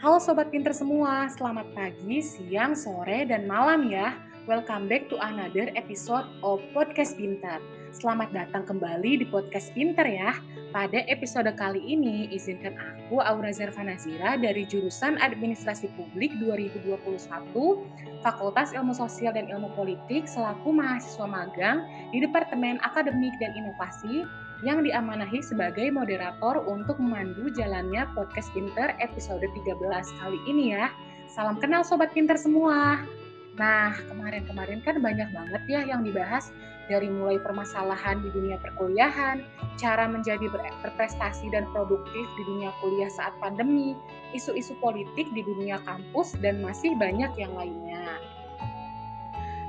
Halo Sobat Pinter semua, selamat pagi, siang, sore, dan malam ya. Welcome back to another episode of Podcast Pinter. Selamat datang kembali di Podcast Pinter ya. Pada episode kali ini, izinkan aku Aura Zervanazira dari jurusan Administrasi Publik 2021, Fakultas Ilmu Sosial dan Ilmu Politik selaku mahasiswa magang di Departemen Akademik dan Inovasi yang diamanahi sebagai moderator untuk memandu jalannya podcast Pinter episode 13 kali ini ya. Salam kenal Sobat Pinter semua. Nah, kemarin-kemarin kan banyak banget ya yang dibahas dari mulai permasalahan di dunia perkuliahan, cara menjadi berprestasi dan produktif di dunia kuliah saat pandemi, isu-isu politik di dunia kampus, dan masih banyak yang lainnya.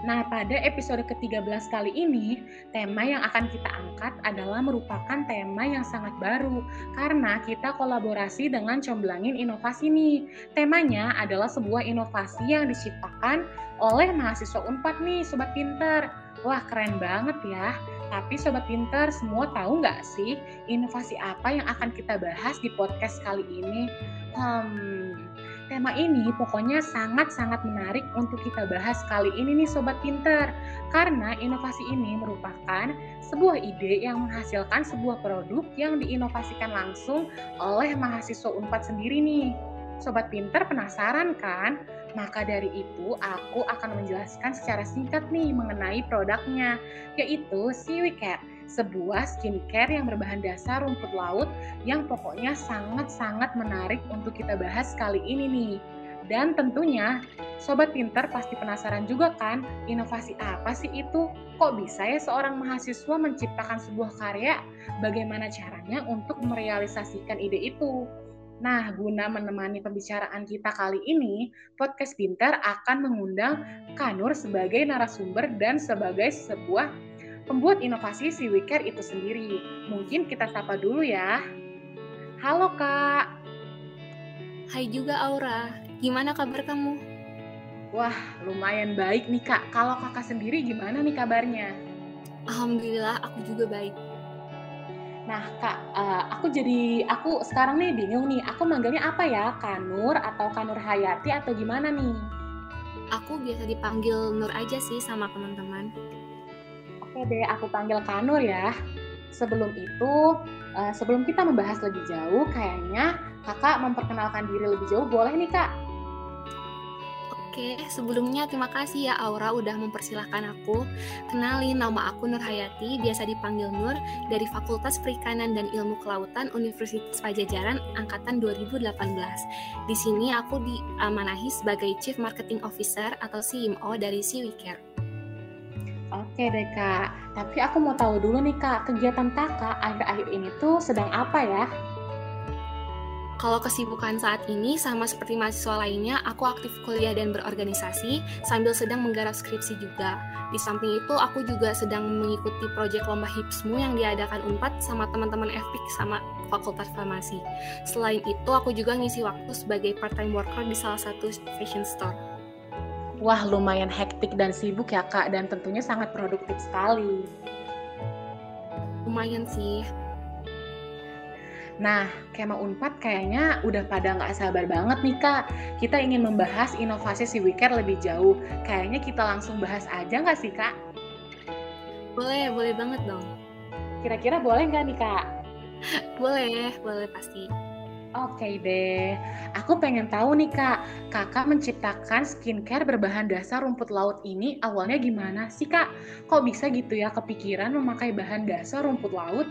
Nah, pada episode ke-13 kali ini, tema yang akan kita angkat adalah merupakan tema yang sangat baru karena kita kolaborasi dengan Comblangin Inovasi nih. Temanya adalah sebuah inovasi yang diciptakan oleh mahasiswa Unpad nih, Sobat Pinter. Wah, keren banget ya. Tapi Sobat Pinter, semua tahu nggak sih inovasi apa yang akan kita bahas di podcast kali ini? Hmm, tema ini pokoknya sangat-sangat menarik untuk kita bahas kali ini nih Sobat Pinter. Karena inovasi ini merupakan sebuah ide yang menghasilkan sebuah produk yang diinovasikan langsung oleh mahasiswa UNPAD sendiri nih. Sobat Pinter penasaran kan? Maka dari itu aku akan menjelaskan secara singkat nih mengenai produknya, yaitu Siwi Care sebuah skincare yang berbahan dasar rumput laut yang pokoknya sangat-sangat menarik untuk kita bahas kali ini nih. Dan tentunya, Sobat Pinter pasti penasaran juga kan, inovasi apa sih itu? Kok bisa ya seorang mahasiswa menciptakan sebuah karya? Bagaimana caranya untuk merealisasikan ide itu? Nah, guna menemani pembicaraan kita kali ini, Podcast Pinter akan mengundang Kanur sebagai narasumber dan sebagai sebuah pembuat inovasi si WeCare itu sendiri. Mungkin kita sapa dulu ya. Halo Kak. Hai juga Aura, gimana kabar kamu? Wah, lumayan baik nih Kak. Kalau Kakak sendiri gimana nih kabarnya? Alhamdulillah, aku juga baik. Nah, Kak, uh, aku jadi aku sekarang nih bingung nih. Aku manggilnya apa ya? Kanur atau Kanur Hayati atau gimana nih? Aku biasa dipanggil Nur aja sih sama teman-teman. Oke deh, aku panggil Kanur ya. Sebelum itu, uh, sebelum kita membahas lebih jauh, kayaknya kakak memperkenalkan diri lebih jauh, boleh nih kak? Oke, sebelumnya terima kasih ya Aura udah mempersilahkan aku. Kenalin, nama aku Nur Hayati, biasa dipanggil Nur, dari Fakultas Perikanan dan Ilmu Kelautan Universitas Pajajaran Angkatan 2018. Di sini aku diamanahi sebagai Chief Marketing Officer atau CMO dari Siwicare. Oke deh kak, tapi aku mau tahu dulu nih kak, kegiatan kakak akhir-akhir ini tuh sedang apa ya? Kalau kesibukan saat ini sama seperti mahasiswa lainnya, aku aktif kuliah dan berorganisasi sambil sedang menggarap skripsi juga. Di samping itu, aku juga sedang mengikuti proyek lomba HIPSMU yang diadakan UNPAD sama teman-teman FPIK sama Fakultas Farmasi. Selain itu, aku juga ngisi waktu sebagai part-time worker di salah satu fashion store. Wah, lumayan hektik dan sibuk ya, Kak, dan tentunya sangat produktif sekali. Lumayan sih. Nah, Kema Unpad kayaknya udah pada nggak sabar banget nih, Kak. Kita ingin membahas inovasi si Wicare lebih jauh. Kayaknya kita langsung bahas aja nggak sih, Kak? Boleh, boleh banget dong. Kira-kira boleh nggak nih, Kak? boleh, boleh pasti. Oke deh, aku pengen tahu nih kak, kakak menciptakan skincare berbahan dasar rumput laut ini awalnya gimana sih kak? Kok bisa gitu ya kepikiran memakai bahan dasar rumput laut?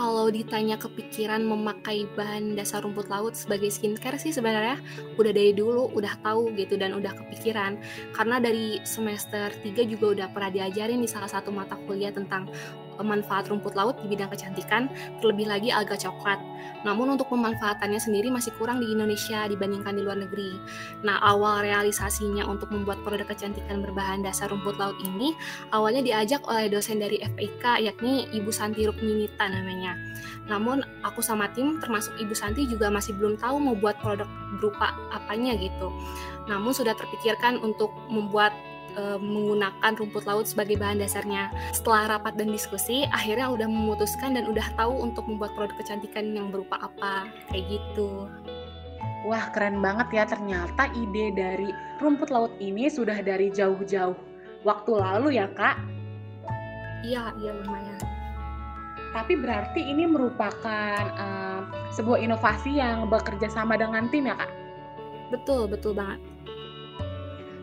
kalau ditanya kepikiran memakai bahan dasar rumput laut sebagai skincare sih sebenarnya udah dari dulu udah tahu gitu dan udah kepikiran karena dari semester 3 juga udah pernah diajarin di salah satu mata kuliah tentang manfaat rumput laut di bidang kecantikan, terlebih lagi alga coklat. Namun untuk pemanfaatannya sendiri masih kurang di Indonesia dibandingkan di luar negeri. Nah, awal realisasinya untuk membuat produk kecantikan berbahan dasar rumput laut ini awalnya diajak oleh dosen dari FPK yakni Ibu Santi Rukminita namanya namun aku sama tim termasuk Ibu Santi juga masih belum tahu mau buat produk berupa apanya gitu. Namun sudah terpikirkan untuk membuat e, menggunakan rumput laut sebagai bahan dasarnya. Setelah rapat dan diskusi, akhirnya udah memutuskan dan udah tahu untuk membuat produk kecantikan yang berupa apa, kayak gitu. Wah, keren banget ya. Ternyata ide dari rumput laut ini sudah dari jauh-jauh waktu lalu ya, Kak? Iya, iya lumayan. Tapi berarti ini merupakan uh, sebuah inovasi yang bekerja sama dengan tim ya, Kak? Betul, betul banget.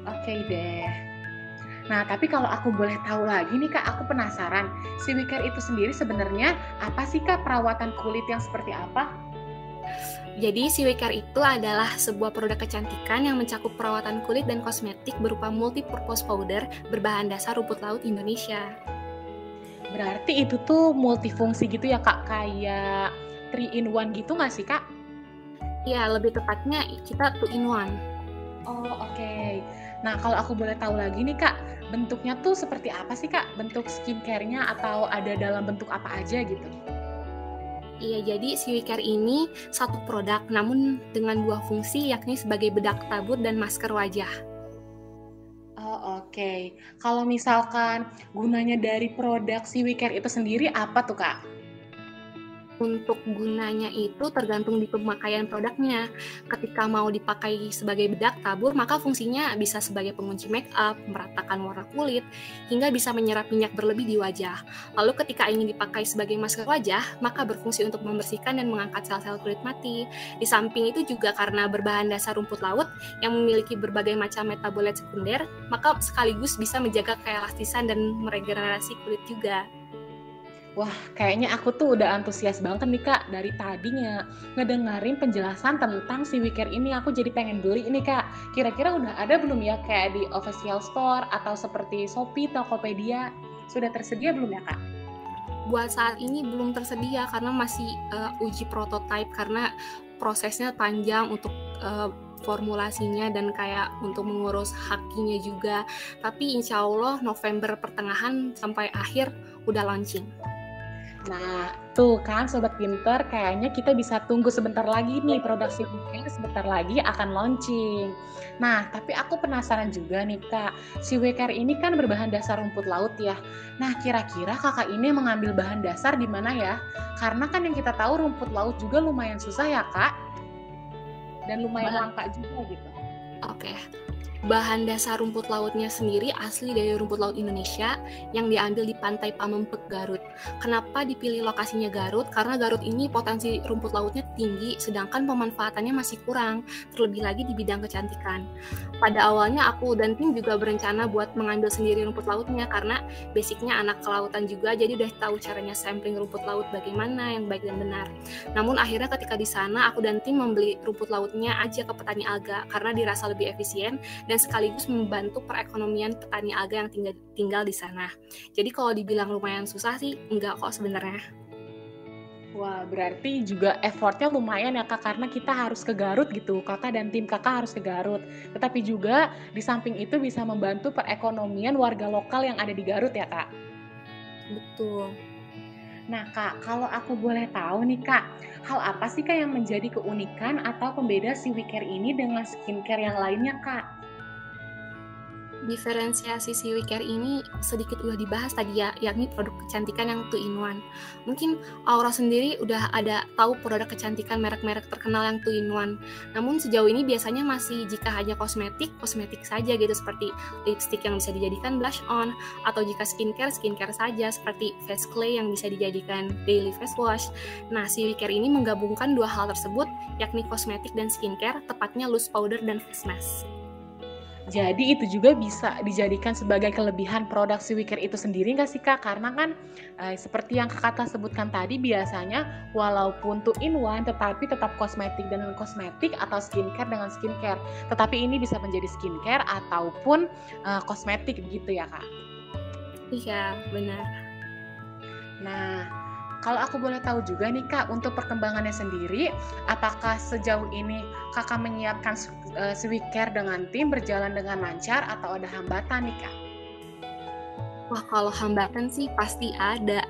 Oke okay deh. Nah, tapi kalau aku boleh tahu lagi nih Kak, aku penasaran. Si Wicker itu sendiri sebenarnya apa sih Kak perawatan kulit yang seperti apa? Jadi si itu adalah sebuah produk kecantikan yang mencakup perawatan kulit dan kosmetik berupa multi-purpose powder berbahan dasar rumput laut Indonesia. Berarti itu tuh multifungsi gitu ya kak, kayak 3 in 1 gitu nggak sih kak? Iya, lebih tepatnya kita 2 in 1. Oh oke. Okay. Nah kalau aku boleh tahu lagi nih kak, bentuknya tuh seperti apa sih kak? Bentuk skincare-nya atau ada dalam bentuk apa aja gitu? Iya, jadi si Care ini satu produk namun dengan dua fungsi yakni sebagai bedak tabur dan masker wajah. Oh, oke. Okay. Kalau misalkan gunanya dari produk si Care itu sendiri apa tuh, Kak? Untuk gunanya itu tergantung di pemakaian produknya. Ketika mau dipakai sebagai bedak tabur, maka fungsinya bisa sebagai pengunci make up, meratakan warna kulit, hingga bisa menyerap minyak berlebih di wajah. Lalu ketika ingin dipakai sebagai masker wajah, maka berfungsi untuk membersihkan dan mengangkat sel-sel kulit mati. Di samping itu juga karena berbahan dasar rumput laut yang memiliki berbagai macam metabolit sekunder, maka sekaligus bisa menjaga keelastisan dan meregenerasi kulit juga. Wah, kayaknya aku tuh udah antusias banget nih kak dari tadinya ngedengerin penjelasan tentang si Wicker ini. Aku jadi pengen beli ini kak. Kira-kira udah ada belum ya kayak di official store atau seperti Shopee, Tokopedia? Sudah tersedia belum ya kak? Buat saat ini belum tersedia karena masih uh, uji prototype karena prosesnya panjang untuk uh, formulasinya dan kayak untuk mengurus hakinya juga. Tapi insya Allah November pertengahan sampai akhir udah launching. Nah, tuh kan Sobat Pinter, kayaknya kita bisa tunggu sebentar lagi nih produksi Weekend sebentar lagi akan launching. Nah, tapi aku penasaran juga nih Kak, si Weker ini kan berbahan dasar rumput laut ya. Nah, kira-kira kakak ini mengambil bahan dasar di mana ya? Karena kan yang kita tahu rumput laut juga lumayan susah ya Kak, dan lumayan langka juga gitu. Oke, Bahan dasar rumput lautnya sendiri asli dari rumput laut Indonesia yang diambil di pantai Pamempek Garut. Kenapa dipilih lokasinya Garut? Karena Garut ini potensi rumput lautnya tinggi, sedangkan pemanfaatannya masih kurang, terlebih lagi di bidang kecantikan. Pada awalnya aku dan tim juga berencana buat mengambil sendiri rumput lautnya karena basicnya anak kelautan juga, jadi udah tahu caranya sampling rumput laut bagaimana yang baik dan benar. Namun akhirnya ketika di sana aku dan tim membeli rumput lautnya aja ke petani alga karena dirasa lebih efisien dan sekaligus membantu perekonomian petani alga yang tinggal tinggal di sana. Jadi kalau dibilang lumayan susah sih, enggak kok sebenarnya. Wah, berarti juga effortnya lumayan ya kak, karena kita harus ke Garut gitu, kakak dan tim kakak harus ke Garut. Tetapi juga di samping itu bisa membantu perekonomian warga lokal yang ada di Garut ya kak. Betul. Nah kak, kalau aku boleh tahu nih kak, hal apa sih kak yang menjadi keunikan atau pembeda si WeCare ini dengan skincare yang lainnya kak? Diferensiasi si WeCare ini sedikit udah dibahas tadi ya, yakni produk kecantikan yang two in one. Mungkin Aura sendiri udah ada tahu produk kecantikan merek-merek terkenal yang two in one. Namun sejauh ini biasanya masih jika hanya kosmetik, kosmetik saja gitu seperti lipstick yang bisa dijadikan blush on atau jika skincare, skincare saja seperti face clay yang bisa dijadikan daily face wash. Nah, si WeCare ini menggabungkan dua hal tersebut yakni kosmetik dan skincare, tepatnya loose powder dan face mask. Jadi itu juga bisa dijadikan sebagai kelebihan produk si Wicker itu sendiri nggak sih kak? Karena kan eh, seperti yang kakak sebutkan tadi biasanya walaupun two in one tetapi tetap kosmetik dengan kosmetik atau skincare dengan skincare. Tetapi ini bisa menjadi skincare ataupun eh, kosmetik gitu ya kak? Iya benar. Nah kalau aku boleh tahu juga nih Kak, untuk perkembangannya sendiri, apakah sejauh ini Kakak menyiapkan uh, dengan tim berjalan dengan lancar atau ada hambatan nih Kak? Wah kalau hambatan sih pasti ada.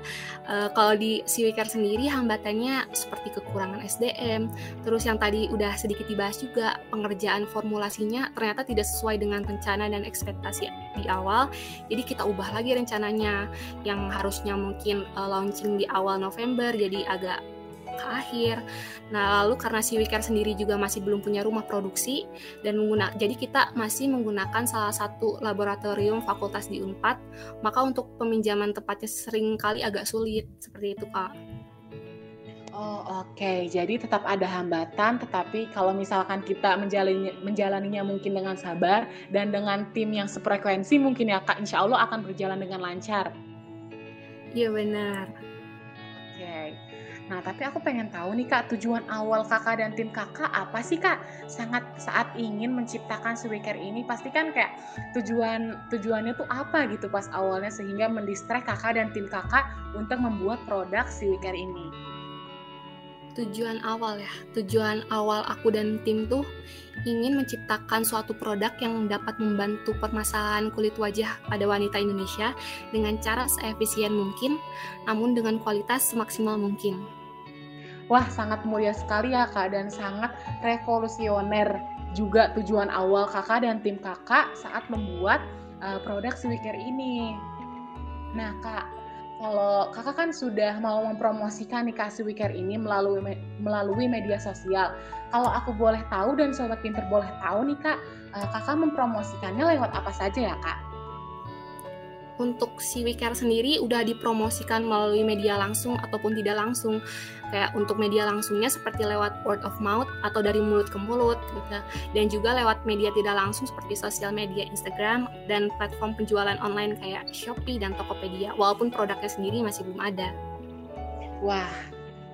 E, kalau di Siwikar sendiri hambatannya seperti kekurangan SDM. Terus yang tadi udah sedikit dibahas juga pengerjaan formulasinya ternyata tidak sesuai dengan rencana dan ekspektasi di awal. Jadi kita ubah lagi rencananya yang harusnya mungkin e, launching di awal November jadi agak ke akhir. Nah, lalu karena si Wicare sendiri juga masih belum punya rumah produksi dan mengguna, jadi kita masih menggunakan salah satu laboratorium fakultas di Unpad, maka untuk peminjaman tempatnya sering kali agak sulit seperti itu, Kak. Oh, oke. Jadi tetap ada hambatan, tetapi kalau misalkan kita menjalani menjalaninya mungkin dengan sabar dan dengan tim yang sefrekuensi mungkin ya Kak, insya Allah akan berjalan dengan lancar. Iya benar. Nah, tapi aku pengen tahu nih Kak, tujuan awal Kakak dan tim Kakak apa sih Kak? Sangat saat ingin menciptakan Swicare ini, pasti kan kayak tujuan tujuannya tuh apa gitu pas awalnya sehingga mendistract Kakak dan tim Kakak untuk membuat produk Swicare ini? Tujuan awal ya. Tujuan awal aku dan tim tuh ingin menciptakan suatu produk yang dapat membantu permasalahan kulit wajah pada wanita Indonesia dengan cara seefisien mungkin namun dengan kualitas semaksimal mungkin Wah, sangat mulia sekali ya Kak dan sangat revolusioner juga tujuan awal Kakak dan tim Kakak saat membuat uh, produk skincare ini. Nah, Kak, kalau kakak kan sudah mau mempromosikan nih kasih Wicare ini melalui melalui media sosial. Kalau aku boleh tahu dan sobat pinter boleh tahu nih kak, eh, kakak mempromosikannya lewat apa saja ya kak? Untuk si WeCare sendiri udah dipromosikan melalui media langsung ataupun tidak langsung. Kayak untuk media langsungnya seperti lewat word of mouth atau dari mulut ke mulut gitu. Dan juga lewat media tidak langsung seperti sosial media Instagram dan platform penjualan online kayak Shopee dan Tokopedia. Walaupun produknya sendiri masih belum ada. Wah,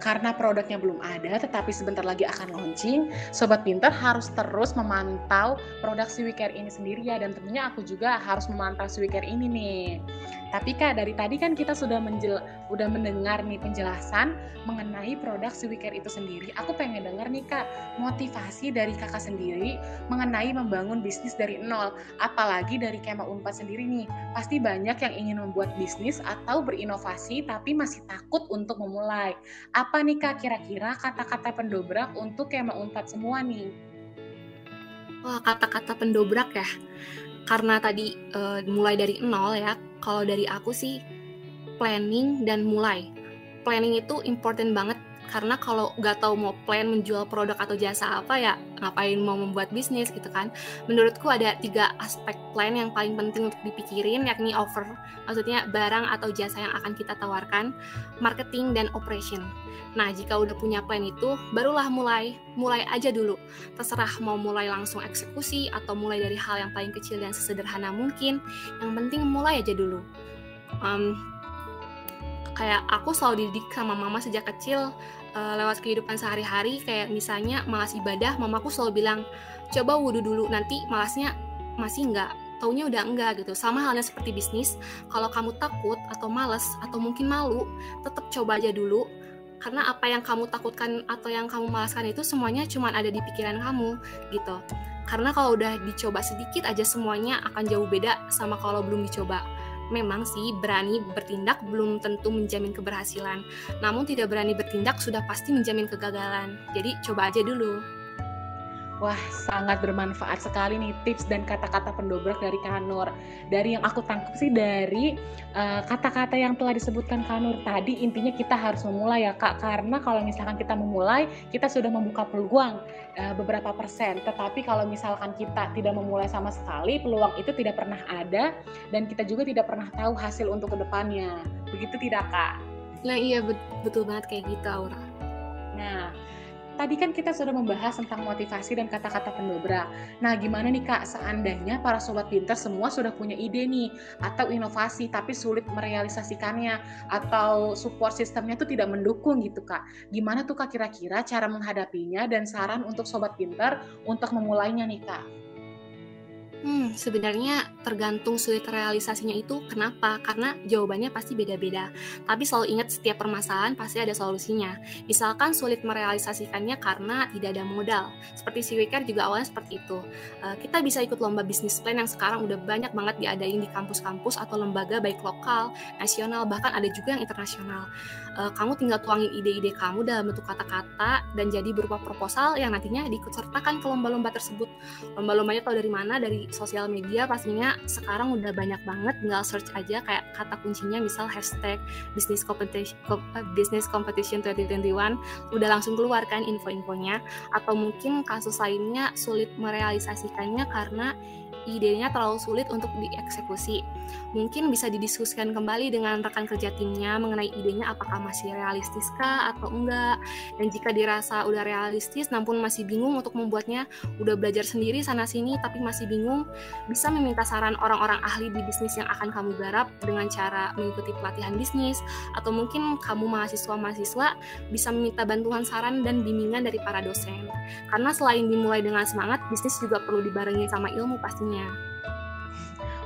karena produknya belum ada tetapi sebentar lagi akan launching, Sobat Pinter harus terus memantau produk Swicare ini sendiri ya dan tentunya aku juga harus memantau Swicare ini nih. Tapi Kak, dari tadi kan kita sudah menjel udah mendengar nih penjelasan mengenai produk Swicare itu sendiri. Aku pengen dengar nih Kak, motivasi dari Kakak sendiri mengenai membangun bisnis dari nol. Apalagi dari Kema Unpad sendiri nih. Pasti banyak yang ingin membuat bisnis atau berinovasi tapi masih takut untuk memulai. Apa nih Kak kira-kira kata-kata pendobrak untuk Kema Unpad semua nih? Wah, kata-kata pendobrak ya karena tadi uh, mulai dari nol ya kalau dari aku sih planning dan mulai. Planning itu important banget karena kalau nggak tahu mau plan menjual produk atau jasa apa ya ngapain mau membuat bisnis gitu kan. Menurutku ada tiga aspek plan yang paling penting untuk dipikirin yakni offer maksudnya barang atau jasa yang akan kita tawarkan marketing dan operation. Nah jika udah punya plan itu barulah mulai. Mulai aja dulu. Terserah mau mulai langsung eksekusi atau mulai dari hal yang paling kecil dan sesederhana mungkin. Yang penting mulai aja dulu. Um, kayak aku selalu dididik sama mama sejak kecil uh, lewat kehidupan sehari-hari. Kayak misalnya malas ibadah mamaku selalu bilang coba wudhu dulu nanti malasnya masih enggak taunya udah enggak gitu. Sama halnya seperti bisnis kalau kamu takut atau malas atau mungkin malu tetap coba aja dulu. Karena apa yang kamu takutkan atau yang kamu malaskan itu semuanya cuma ada di pikiran kamu gitu. Karena kalau udah dicoba sedikit aja semuanya akan jauh beda sama kalau belum dicoba memang sih berani bertindak belum tentu menjamin keberhasilan. Namun tidak berani bertindak sudah pasti menjamin kegagalan. Jadi coba aja dulu. Wah, sangat bermanfaat sekali nih tips dan kata-kata pendobrak dari Kanur. Dari yang aku tangkap sih dari eh, kata-kata uh, yang telah disebutkan Kanur tadi, intinya kita harus memulai ya Kak. Karena kalau misalkan kita memulai, kita sudah membuka peluang uh, beberapa persen. Tetapi kalau misalkan kita tidak memulai sama sekali, peluang itu tidak pernah ada dan kita juga tidak pernah tahu hasil untuk ke depannya. Begitu tidak Kak? Nah iya betul banget kayak gitu Aura. Nah, Tadi kan kita sudah membahas tentang motivasi dan kata-kata pendobrak. Nah, gimana nih Kak, seandainya para sobat pintar semua sudah punya ide nih atau inovasi tapi sulit merealisasikannya atau support sistemnya tuh tidak mendukung gitu Kak. Gimana tuh Kak kira-kira cara menghadapinya dan saran untuk sobat pintar untuk memulainya nih Kak? Hmm, sebenarnya tergantung sulit realisasinya itu kenapa? Karena jawabannya pasti beda-beda. Tapi selalu ingat setiap permasalahan pasti ada solusinya. Misalkan sulit merealisasikannya karena tidak ada modal. Seperti si Wicare juga awalnya seperti itu. Uh, kita bisa ikut lomba bisnis plan yang sekarang udah banyak banget diadain di kampus-kampus atau lembaga baik lokal, nasional, bahkan ada juga yang internasional. Uh, kamu tinggal tuangin ide-ide kamu dalam bentuk kata-kata dan jadi berupa proposal yang nantinya diikut sertakan ke lomba-lomba tersebut. Lomba-lombanya tahu dari mana? Dari sosial media pastinya sekarang udah banyak banget tinggal search aja kayak kata kuncinya misal hashtag business competition eh, business competition 2021 udah langsung keluar kan info-infonya atau mungkin kasus lainnya sulit merealisasikannya karena idenya terlalu sulit untuk dieksekusi. Mungkin bisa didiskusikan kembali dengan rekan kerja timnya mengenai idenya apakah masih realistis kah atau enggak. Dan jika dirasa udah realistis namun masih bingung untuk membuatnya, udah belajar sendiri sana sini tapi masih bingung, bisa meminta saran orang-orang ahli di bisnis yang akan kamu garap dengan cara mengikuti pelatihan bisnis atau mungkin kamu mahasiswa-mahasiswa bisa meminta bantuan saran dan bimbingan dari para dosen. Karena selain dimulai dengan semangat, bisnis juga perlu dibarengi sama ilmu pastinya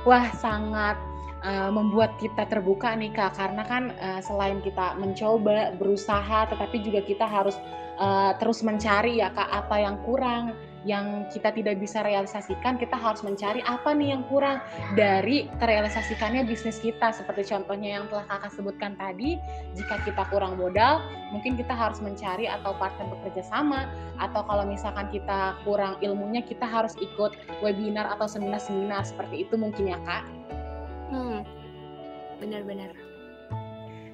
Wah, sangat uh, membuat kita terbuka nih Kak. Karena kan uh, selain kita mencoba berusaha tetapi juga kita harus uh, terus mencari ya Kak apa yang kurang yang kita tidak bisa realisasikan, kita harus mencari apa nih yang kurang dari terrealisasikannya bisnis kita. Seperti contohnya yang telah kakak sebutkan tadi, jika kita kurang modal, mungkin kita harus mencari atau partner bekerja sama, atau kalau misalkan kita kurang ilmunya, kita harus ikut webinar atau seminar-seminar seperti itu mungkin ya kak. Hmm, benar-benar.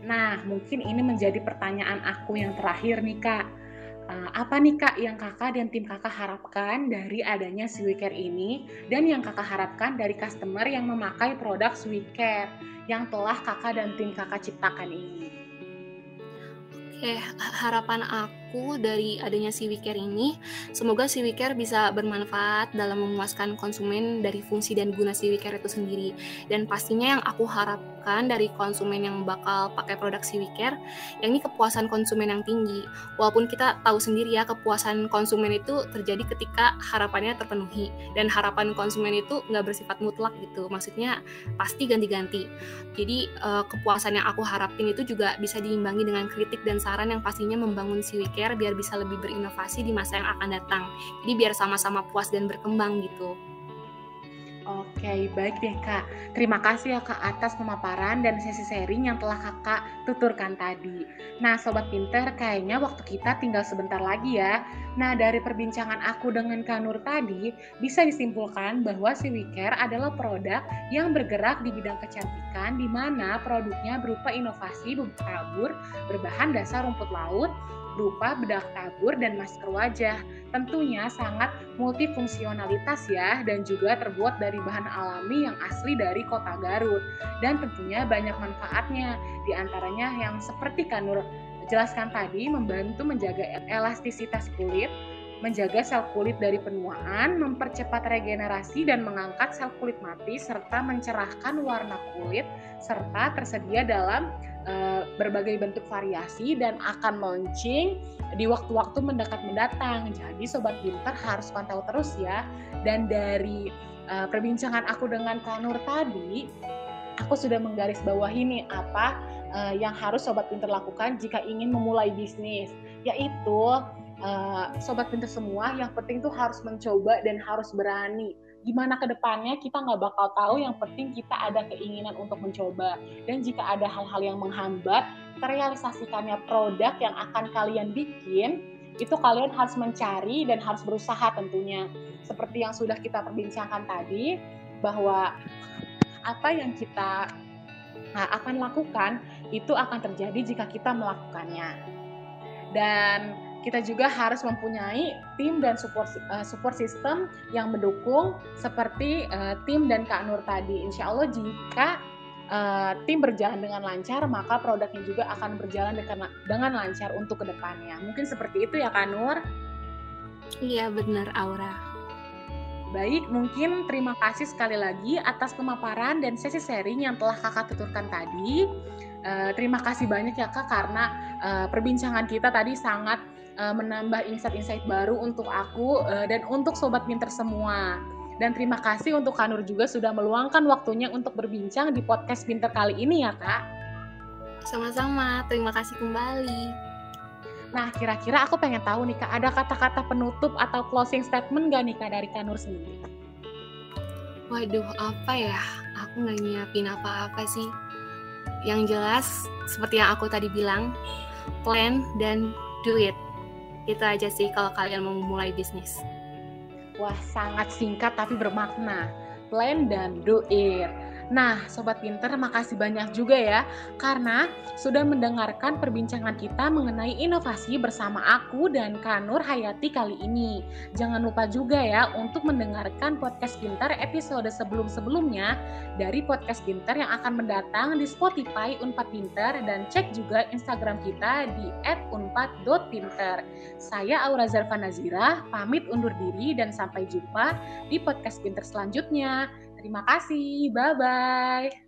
Nah, mungkin ini menjadi pertanyaan aku yang terakhir nih kak uh, apa nih kak yang kakak dan tim kakak harapkan dari adanya Swicare ini dan yang kakak harapkan dari customer yang memakai produk Swicare yang telah kakak dan tim kakak ciptakan ini? Oke, harapan aku dari adanya si WeCare ini, semoga si WeCare bisa bermanfaat dalam memuaskan konsumen dari fungsi dan guna si WeCare itu sendiri. Dan pastinya yang aku harap kan dari konsumen yang bakal pakai produk WeCare, yang ini kepuasan konsumen yang tinggi. Walaupun kita tahu sendiri ya kepuasan konsumen itu terjadi ketika harapannya terpenuhi dan harapan konsumen itu nggak bersifat mutlak gitu. Maksudnya pasti ganti-ganti. Jadi uh, kepuasan yang aku harapin itu juga bisa diimbangi dengan kritik dan saran yang pastinya membangun WeCare biar bisa lebih berinovasi di masa yang akan datang. Jadi biar sama-sama puas dan berkembang gitu. Oke, baik deh Kak. Terima kasih ya Kak atas pemaparan dan sesi sharing yang telah Kakak tuturkan tadi. Nah, Sobat Pinter, kayaknya waktu kita tinggal sebentar lagi ya. Nah, dari perbincangan aku dengan Kak Nur tadi, bisa disimpulkan bahwa si WeCare adalah produk yang bergerak di bidang kecantikan di mana produknya berupa inovasi bubuk tabur berbahan dasar rumput laut, berupa bedak tabur dan masker wajah. Tentunya sangat multifungsionalitas ya dan juga terbuat dari bahan alami yang asli dari kota Garut. Dan tentunya banyak manfaatnya, di antaranya yang seperti Kanur jelaskan tadi membantu menjaga elastisitas kulit, menjaga sel kulit dari penuaan, mempercepat regenerasi dan mengangkat sel kulit mati serta mencerahkan warna kulit serta tersedia dalam uh, berbagai bentuk variasi dan akan launching di waktu-waktu mendekat mendatang. Jadi sobat pintar harus pantau terus ya. Dan dari uh, perbincangan aku dengan Kanur tadi, aku sudah menggaris bawah ini apa uh, yang harus sobat pintar lakukan jika ingin memulai bisnis, yaitu uh, sobat pintar semua yang penting tuh harus mencoba dan harus berani. Gimana ke depannya kita nggak bakal tahu. Yang penting kita ada keinginan untuk mencoba. Dan jika ada hal-hal yang menghambat terrealisasikannya produk yang akan kalian bikin itu kalian harus mencari dan harus berusaha tentunya. Seperti yang sudah kita perbincangkan tadi bahwa apa yang kita nah, akan lakukan itu akan terjadi jika kita melakukannya. Dan kita juga harus mempunyai tim dan support uh, support system yang mendukung seperti uh, tim dan Kak Nur tadi. Insya Allah jika uh, tim berjalan dengan lancar, maka produknya juga akan berjalan dengan, dengan lancar untuk ke depannya. Mungkin seperti itu ya Kak Nur? Iya benar Aura. Baik, mungkin terima kasih sekali lagi atas pemaparan dan sesi sharing yang telah kakak tuturkan tadi. Uh, terima kasih banyak ya kak karena uh, perbincangan kita tadi sangat uh, menambah insight-insight baru untuk aku uh, dan untuk sobat pinter semua. Dan terima kasih untuk Kanur juga sudah meluangkan waktunya untuk berbincang di podcast Pinter kali ini ya Kak. Sama-sama, terima kasih kembali. Nah, kira-kira aku pengen tahu nih Kak, ada kata-kata penutup atau closing statement gak nih Kak dari Kanur sendiri? Waduh, apa ya? Aku nggak nyiapin apa-apa sih. Yang jelas, seperti yang aku tadi bilang, plan dan do it. Itu aja sih kalau kalian mau memulai bisnis. Wah, sangat singkat tapi bermakna. plan dan do it. Nah, Sobat Pinter, makasih banyak juga ya, karena sudah mendengarkan perbincangan kita mengenai inovasi bersama aku dan Kanur Hayati kali ini. Jangan lupa juga ya untuk mendengarkan podcast Pinter episode sebelum-sebelumnya dari podcast Pinter yang akan mendatang di Spotify Unpad Pinter dan cek juga Instagram kita di @unpad.pinter. Saya Aura Zarfa Nazira, pamit undur diri dan sampai jumpa di podcast Pinter selanjutnya. Terima kasih. Bye bye.